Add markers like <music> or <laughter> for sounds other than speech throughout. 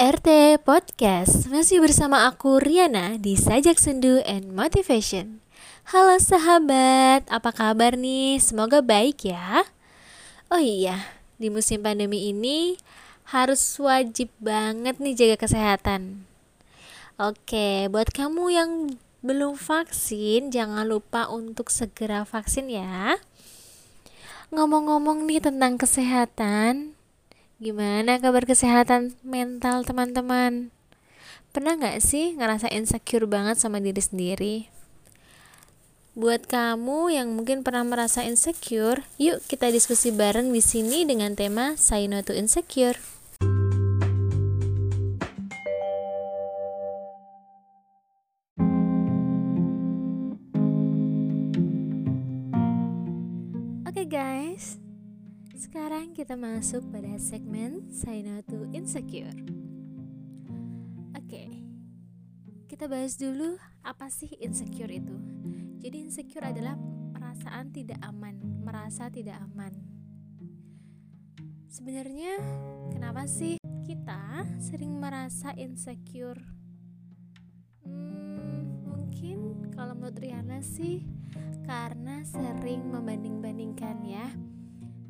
RT Podcast masih bersama aku Riana di Sajak Sendu and Motivation. Halo sahabat, apa kabar nih? Semoga baik ya. Oh iya, di musim pandemi ini harus wajib banget nih jaga kesehatan. Oke, buat kamu yang belum vaksin, jangan lupa untuk segera vaksin ya. Ngomong-ngomong nih tentang kesehatan, Gimana kabar kesehatan mental teman-teman? Pernah gak sih ngerasa insecure banget sama diri sendiri? Buat kamu yang mungkin pernah merasa insecure, yuk kita diskusi bareng di sini dengan tema Say No to Insecure. Kita masuk pada segmen Say No to Insecure. Oke, kita bahas dulu apa sih insecure itu. Jadi insecure adalah perasaan tidak aman, merasa tidak aman. Sebenarnya kenapa sih kita sering merasa insecure? Hmm, mungkin kalau menurut Riana sih karena sering membanding-bandingkan ya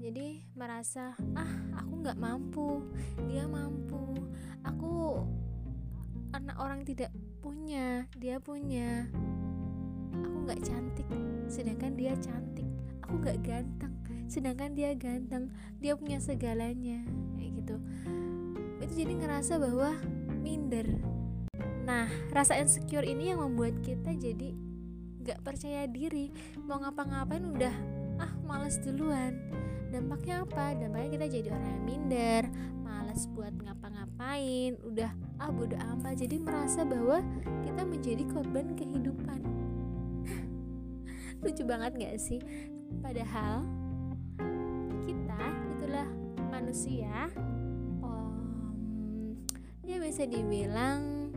jadi merasa ah aku nggak mampu dia mampu. Aku anak orang tidak punya dia punya. Aku nggak cantik sedangkan dia cantik. Aku nggak ganteng sedangkan dia ganteng. Dia punya segalanya. Kayak gitu. Itu jadi ngerasa bahwa minder. Nah rasa insecure ini yang membuat kita jadi nggak percaya diri. Mau ngapa-ngapain udah ah males duluan. Dampaknya apa? Dampaknya kita jadi orang yang minder malas buat ngapa-ngapain udah ah bodo amat. Jadi merasa bahwa kita menjadi korban kehidupan. <laughs> Lucu banget gak sih? Padahal kita itulah manusia ya bisa dibilang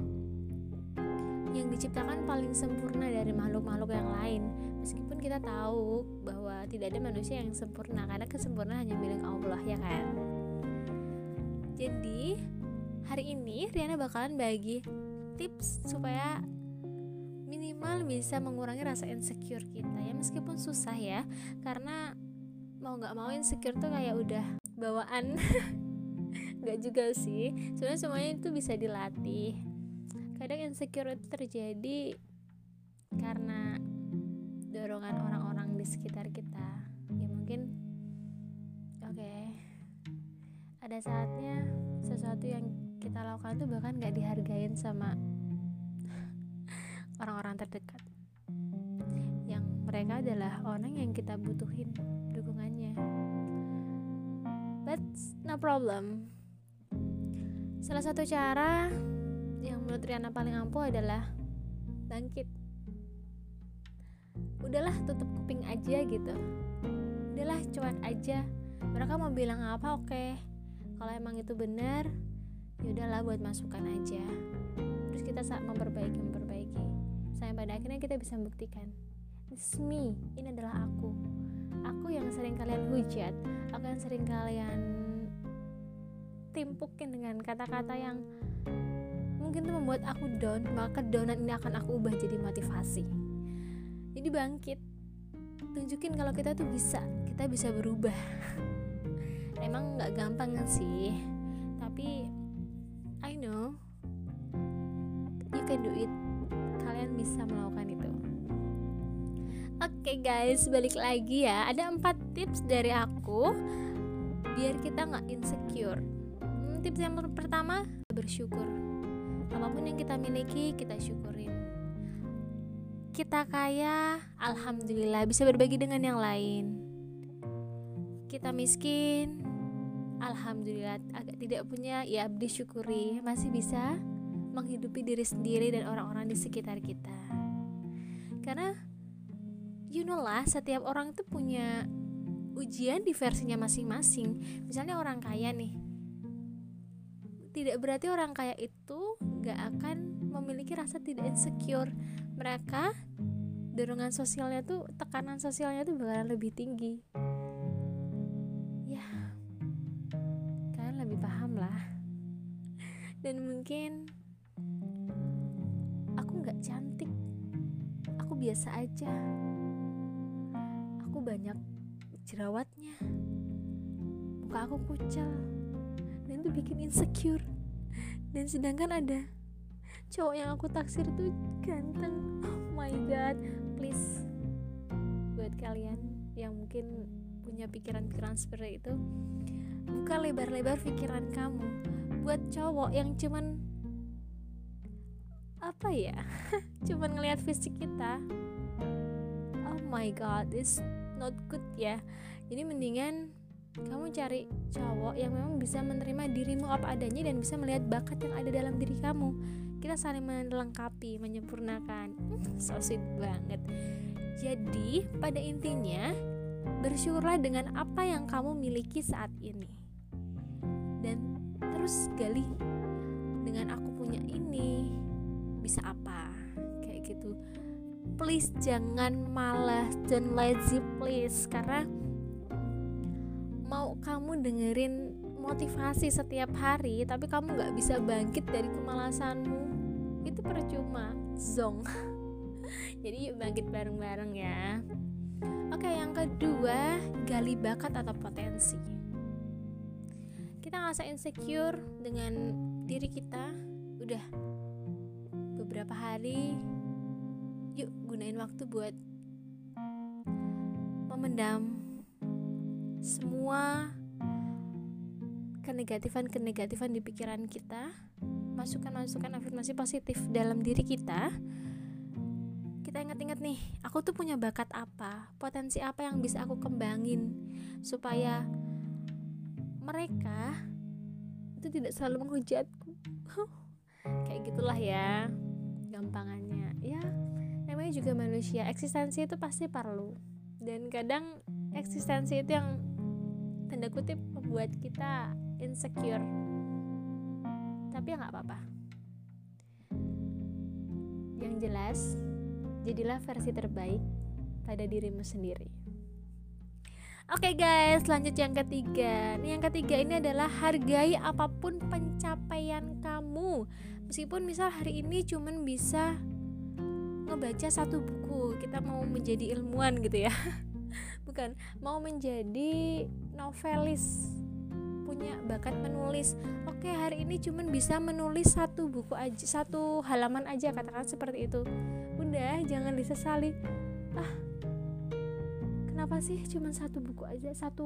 yang diciptakan paling sempurna dari makhluk-makhluk yang lain. Meskipun kita tahu bahwa tidak ada manusia yang sempurna karena kesempurnaan hanya milik Allah ya kan? Jadi hari ini Riana bakalan bagi tips supaya minimal bisa mengurangi rasa insecure kita ya. Meskipun susah ya. Karena mau nggak mau insecure tuh kayak udah bawaan. <laughs> Nggak juga sih. Sebenarnya semuanya itu bisa dilatih. Kadang insecure itu terjadi karena dorongan orang-orang di sekitar kita. Ya mungkin oke. Okay, ada saatnya sesuatu yang kita lakukan tuh bahkan gak dihargain sama <laughs> orang-orang terdekat. Yang mereka adalah orang yang kita butuhin dukungannya. But no problem. Salah satu cara yang menurut Riana paling ampuh adalah bangkit udahlah tutup kuping aja gitu. Udahlah cuek aja. Mereka mau bilang apa oke. Okay. kalau emang itu benar ya udahlah buat masukan aja. Terus kita saat memperbaiki memperbaiki. Sampai pada akhirnya kita bisa membuktikan this me ini adalah aku. Aku yang sering kalian hujat aku yang sering kalian timpukin dengan kata-kata yang mungkin itu membuat aku down maka downan ini akan aku ubah jadi motivasi jadi bangkit. Tunjukin kalau kita tuh bisa kita bisa berubah. <laughs> Emang nggak gampang sih tapi I know you can do it. Kalian bisa melakukan itu. Oke okay guys balik lagi ya. Ada empat tips dari aku biar kita nggak insecure. Hmm, tips yang pertama bersyukur. Apa pun yang kita miliki kita syukurin kita kaya, alhamdulillah bisa berbagi dengan yang lain. Kita miskin, alhamdulillah agak tidak punya, ya disyukuri masih bisa menghidupi diri sendiri dan orang-orang di sekitar kita. Karena you know lah, setiap orang itu punya ujian di versinya masing-masing. Misalnya orang kaya nih, tidak berarti orang kaya itu gak akan memiliki rasa tidak insecure mereka dorongan sosialnya tuh tekanan sosialnya tuh bakalan lebih tinggi. Ya kan dan mungkin aku nggak cantik. Aku biasa aja. Aku banyak jerawatnya. Muka aku kucel. Dan itu bikin insecure. Dan sedangkan ada cowok yang aku taksir tuh ganteng. Oh my god. Please buat kalian yang mungkin punya pikiran-pikiran seperti itu buka lebar-lebar pikiran kamu. Buat cowok yang cuman apa ya <laughs> cuman ngelihat fisik kita oh my god this not good ya. Jadi mendingan kamu cari cowok yang memang bisa menerima dirimu apa adanya dan bisa melihat bakat yang ada dalam diri kamu. Kita saling melengkapi menyempurnakan. So sweet banget. Jadi pada intinya bersyukurlah dengan apa yang kamu miliki saat ini. Dan terus gali dengan aku punya ini bisa apa? Kayak gitu. Please jangan malas dan lazy please karena mau kamu dengerin motivasi setiap hari tapi kamu nggak bisa bangkit dari kemalasanmu. Itu percuma zong. <laughs> Jadi yuk bangkit bareng-bareng ya. Oke, yang kedua, gali bakat atau potensi. Kita ngerasa insecure dengan diri kita, udah beberapa hari, yuk gunain waktu buat memendam semua kenegatifan-kenegatifan di pikiran kita, masukan-masukan afirmasi positif dalam diri kita kita ingat-ingat nih aku tuh punya bakat apa potensi apa yang bisa aku kembangin supaya mereka itu tidak selalu menghujatku. <laughs> Kayak gitulah ya gampangannya. Ya namanya juga manusia. Eksistensi itu pasti perlu. Dan kadang eksistensi itu yang tanda kutip membuat kita insecure tapi ya nggak apa-apa yang jelas jadilah versi terbaik pada dirimu sendiri. Oke okay guys, lanjut yang ketiga. Nih yang ketiga ini adalah hargai apa pun pencapaian kamu. Meskipun misal hari ini cuman bisa ngebaca satu buku, kita mau menjadi ilmuwan gitu ya. <laughs> Bukan, mau menjadi novelis punya bakat menulis. Oke hari ini cuman bisa menulis satu buku aja satu halaman aja katakan seperti itu. Udah jangan disesali. Ah kenapa sih cuman satu buku aja satu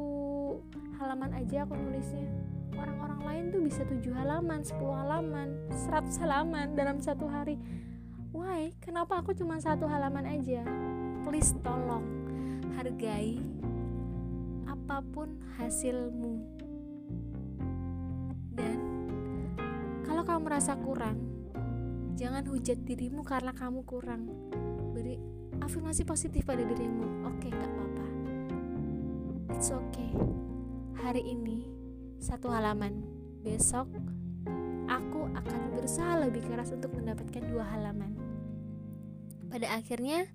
halaman aja aku nulisnya? Orang-orang lain tuh bisa tujuh halaman sepuluh halaman seratus halaman dalam satu hari. Why? Kenapa aku cuma satu halaman aja? Please tolong hargai apa pun hasilmu Kalau kamu merasa kurang, jangan hujat dirimu karena kamu kurang. Beri afirmasi positif pada dirimu. Oke, okay, gak apa-apa. It's okay. Hari ini satu halaman. Besok aku akan berusaha lebih keras untuk mendapatkan dua halaman. Pada akhirnya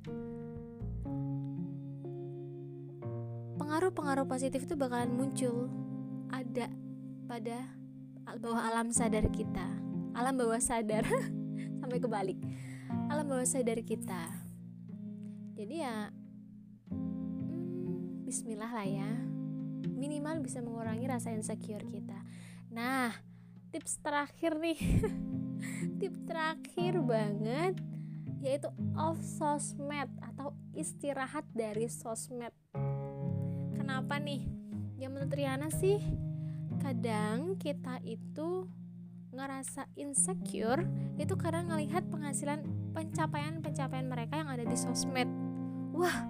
pengaruh-pengaruh positif itu bakalan muncul. Ada pada bawah alam sadar kita. Alam bawah sadar. <laughs> Sampai kebalik. Alam bawah sadar kita. Jadi ya hmm, Bismillah lah ya. Minimal bisa mengurangi rasa insecure kita. Nah tips terakhir nih. <laughs> Tips terakhir banget yaitu off sosmed atau istirahat dari sosmed kenapa nih yang menurut Riana sih kadang kita itu ngerasa insecure itu karena ngelihat penghasilan pencapaian-pencapaian mereka yang ada di sosmed. Wah,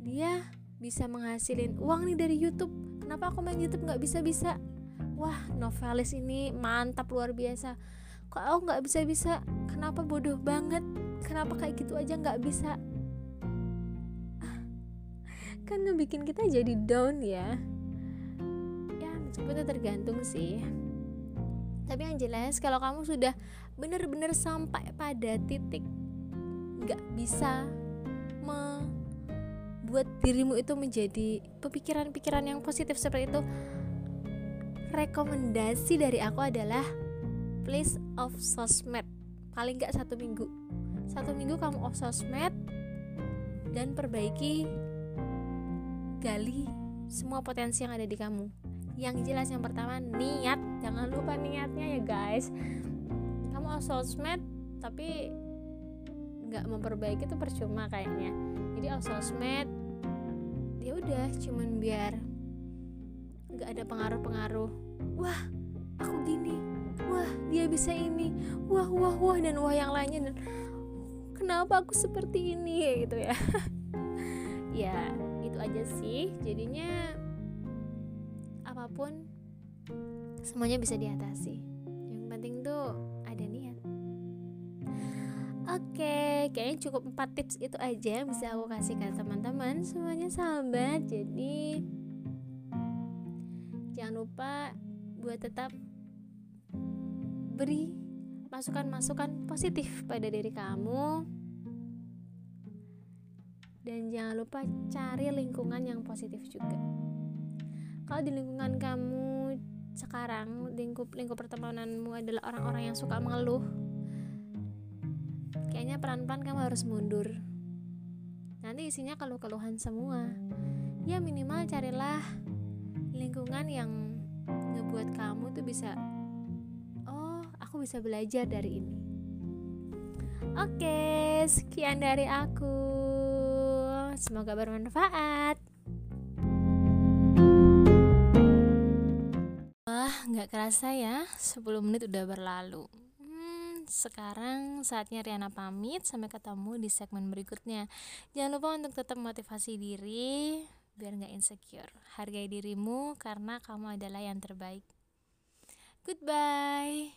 dia bisa menghasilin uang nih dari YouTube. Kenapa aku main YouTube nggak bisa-bisa? Wah, novelis ini mantap luar biasa. Kok aku nggak bisa-bisa? Kenapa bodoh banget? Kenapa kayak gitu aja nggak bisa? Kan ngebikin kita jadi down ya. Itu tergantung sih. Tapi yang jelas kalau kamu sudah benar-benar sampai pada titik nggak bisa membuat dirimu itu menjadi pemikiran-pikiran yang positif seperti itu rekomendasi dari aku adalah please off sosmed. Paling nggak satu minggu. Satu minggu kamu off sosmed dan perbaiki gali semua potensi yang ada di kamu. Yang jelas yang pertama niat. Jangan lupa niatnya ya guys. Kamu sosmed tapi nggak memperbaiki itu percuma kayaknya. Jadi sosmed ya udah cuman biar nggak ada pengaruh-pengaruh. Wah aku gini. Wah dia bisa ini. Wah wah wah dan wah yang lainnya. Dan kenapa aku seperti ini? Gitu ya. <laughs> Ya aja sih. Jadinya apa pun semuanya bisa diatasi. Yang penting tuh ada niat. Oke, kayaknya cukup 4 tips itu aja yang bisa aku kasih ke teman-teman. Semuanya sahabat. Jadi jangan lupa buat tetap beri masukan-masukan positif pada diri kamu dan jangan lupa cari lingkungan yang positif juga kalau di lingkungan kamu sekarang lingkup lingkup pertemananmu adalah orang-orang yang suka mengeluh kayaknya pelan-pelan kamu harus mundur nanti isinya keluh-keluhan semua ya minimal carilah lingkungan yang ngebuat kamu tuh bisa aku bisa belajar dari ini. Oke, sekian dari aku. Semoga bermanfaat. Wah, nggak kerasa ya, 10 menit udah berlalu. Hmm, sekarang saatnya Riana pamit. Sampai ketemu di segmen berikutnya. Jangan lupa untuk tetap motivasi diri biar nggak insecure. Hargai dirimu karena kamu adalah yang terbaik. Goodbye.